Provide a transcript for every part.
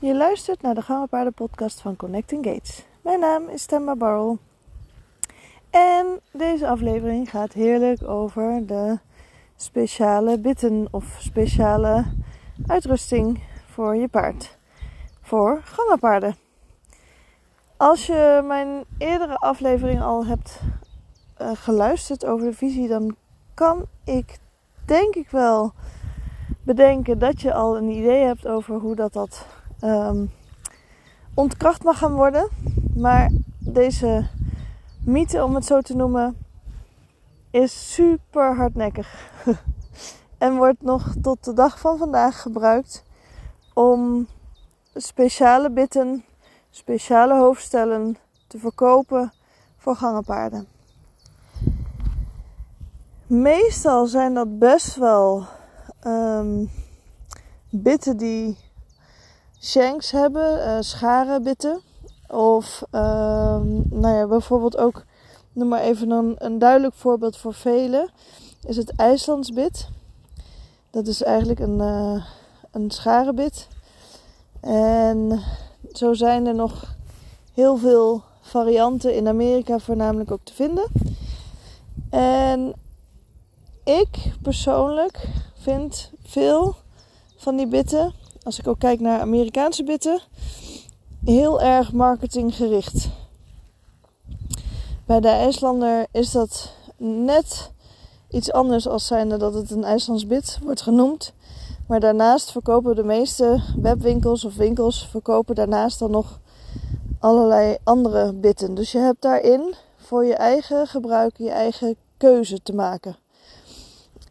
Je luistert naar de Gangenpaarden podcast van Connecting Gates. Mijn naam is Temba Barrel. En deze aflevering gaat heerlijk over de speciale bitten of speciale uitrusting voor je paard. Voor gangenpaarden. Als je mijn eerdere aflevering al hebt uh, geluisterd over de visie, dan kan ik denk ik wel bedenken dat je al een idee hebt over hoe dat, dat um, ontkracht mag gaan worden. Maar deze mythe, om het zo te noemen, is super hardnekkig. en wordt nog tot de dag van vandaag gebruikt om speciale bitten, speciale hoofdstellen te verkopen voor gangenpaarden. Meestal zijn dat best wel um, bitten die shanks hebben, uh, scharenbitten. Of um, nou ja, bijvoorbeeld ook, noem maar even een, een duidelijk voorbeeld voor velen, is het IJslandsbit. Dat is eigenlijk een, uh, een scharenbit. En zo zijn er nog heel veel varianten in Amerika voornamelijk ook te vinden. En ik persoonlijk vind veel van die bitten, als ik ook kijk naar Amerikaanse bitten, heel erg marketinggericht. Bij de IJslander is dat net iets anders als zijnde dat het een IJslands bit wordt genoemd. Maar daarnaast verkopen de meeste webwinkels of winkels verkopen daarnaast dan nog allerlei andere bitten. Dus je hebt daarin voor je eigen gebruik je eigen keuze te maken.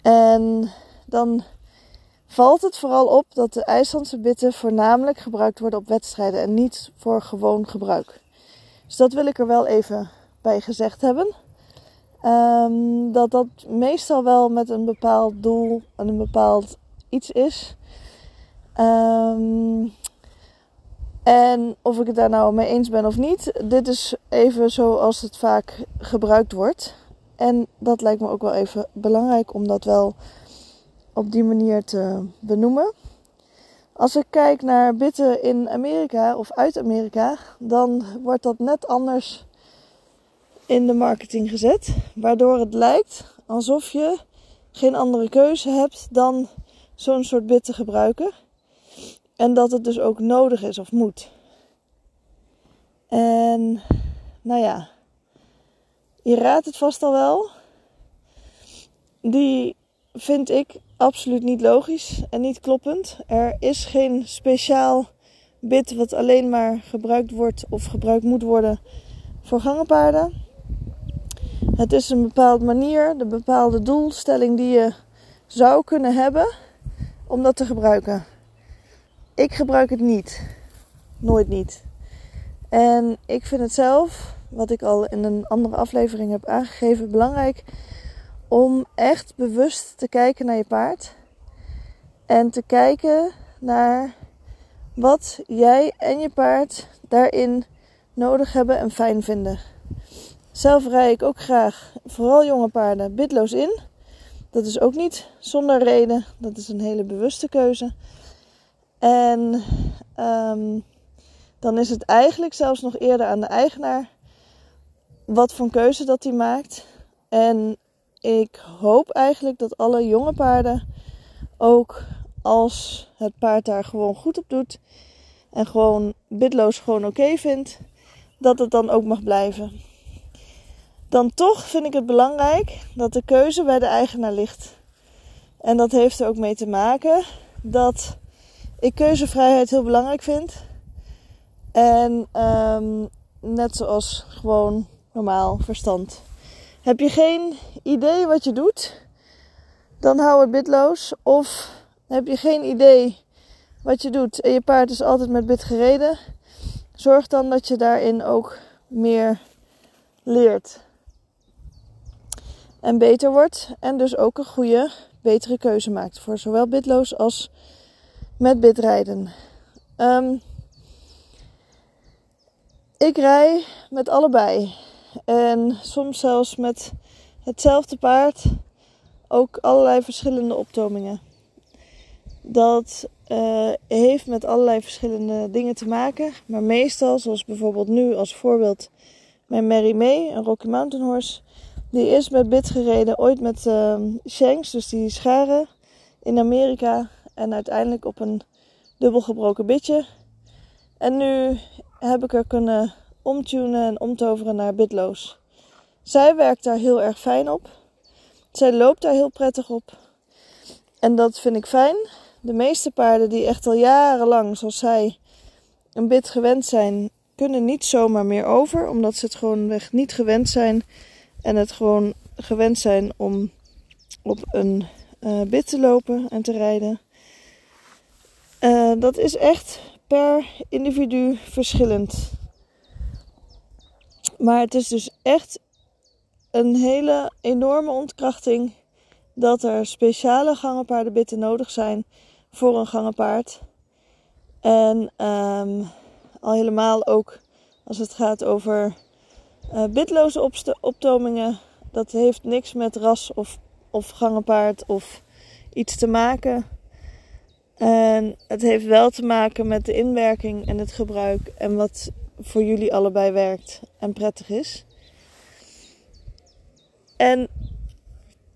En dan valt het vooral op dat de IJslandse bitten voornamelijk gebruikt worden op wedstrijden en niet voor gewoon gebruik. Dus dat wil ik er wel even bij gezegd hebben. Um, dat dat meestal wel met een bepaald doel en een bepaald iets is. Um, en of ik het daar nou mee eens ben of niet, dit is even zoals het vaak gebruikt wordt. En dat lijkt me ook wel even belangrijk om dat wel op die manier te benoemen. Als ik kijk naar bitten in Amerika of uit Amerika, dan wordt dat net anders in de marketing gezet. Waardoor het lijkt alsof je geen andere keuze hebt dan zo'n soort bit te gebruiken. En dat het dus ook nodig is of moet. En nou ja, je raadt het vast al wel. Die vind ik absoluut niet logisch en niet kloppend. Er is geen speciaal bit wat alleen maar gebruikt wordt of gebruikt moet worden voor gangenpaarden. Het is een bepaalde manier, de bepaalde doelstelling die je zou kunnen hebben om dat te gebruiken. Ik gebruik het niet. Nooit niet. En ik vind het zelf wat ik al in een andere aflevering heb aangegeven, belangrijk om echt bewust te kijken naar je paard. En te kijken naar wat jij en je paard daarin nodig hebben en fijn vinden. Zelf rij ik ook graag, vooral jonge paarden, bitloos in. Dat is ook niet zonder reden. Dat is een hele bewuste keuze. En um, dan is het eigenlijk zelfs nog eerder aan de eigenaar wat voor keuze dat hij maakt. En ik hoop eigenlijk dat alle jonge paarden ook als het paard daar gewoon goed op doet en gewoon bidloos gewoon oké vindt, dat het dan ook mag blijven. Dan toch vind ik het belangrijk dat de keuze bij de eigenaar ligt. En dat heeft er ook mee te maken dat ik keuzevrijheid heel belangrijk vind. En um, net zoals gewoon normaal verstand. Heb je geen idee wat je doet, dan hou het bitloos. Of heb je geen idee wat je doet en je paard is altijd met bit gereden, zorg dan dat je daarin ook meer leert. En beter wordt en dus ook een goede, betere keuze maakt voor zowel bitloos als met bitrijden. Um, ik rij met allebei. En soms zelfs met hetzelfde paard ook allerlei verschillende optomingen. Dat uh, heeft met allerlei verschillende dingen te maken. Maar meestal, zoals bijvoorbeeld nu als voorbeeld, mijn Mary May, een Rocky Mountain Horse. Die is met bit gereden, ooit met uh, shanks, dus die scharen, in Amerika. En uiteindelijk op een dubbel gebroken bitje. En nu heb ik er kunnen omtunen en omtoveren naar bitloos. Zij werkt daar heel erg fijn op. Zij loopt daar heel prettig op. En dat vind ik fijn. De meeste paarden die echt al jarenlang, zoals zij, een bit gewend zijn, kunnen niet zomaar meer over. Omdat ze het gewoon weg niet gewend zijn. En het gewoon gewend zijn om op een uh, bit te lopen en te rijden. Uh, dat is echt per individu verschillend. Maar het is dus echt een hele enorme ontkrachting dat er speciale gangenpaardenbitten nodig zijn voor een gangenpaard. En um, al helemaal ook als het gaat over uh, bitloze optomingen. Dat heeft niks met ras of, of gangenpaard of iets te maken. En het heeft wel te maken met de inwerking en het gebruik en wat voor jullie allebei werkt en prettig is. En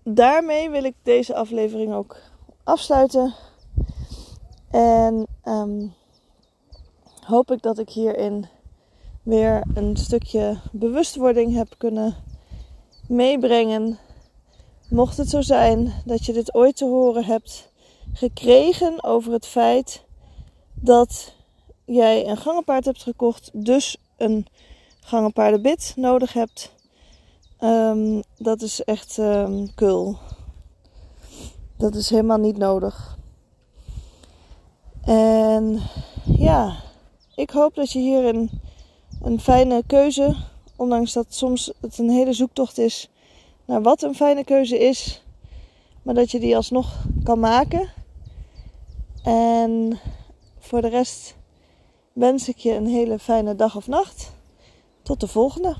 daarmee wil ik deze aflevering ook afsluiten. En um, hoop ik dat ik hierin weer een stukje bewustwording heb kunnen meebrengen. Mocht het zo zijn dat je dit ooit te horen hebt gekregen over het feit dat jij een gangenpaard hebt gekocht, dus een gangenpaardenbit nodig hebt. Um, dat is echt um, kul. Dat is helemaal niet nodig. En ja, ik hoop dat je hier een, een fijne keuze, ondanks dat soms het een hele zoektocht is naar wat een fijne keuze is, maar dat je die alsnog kan maken. En voor de rest wens ik je een hele fijne dag of nacht. Tot de volgende.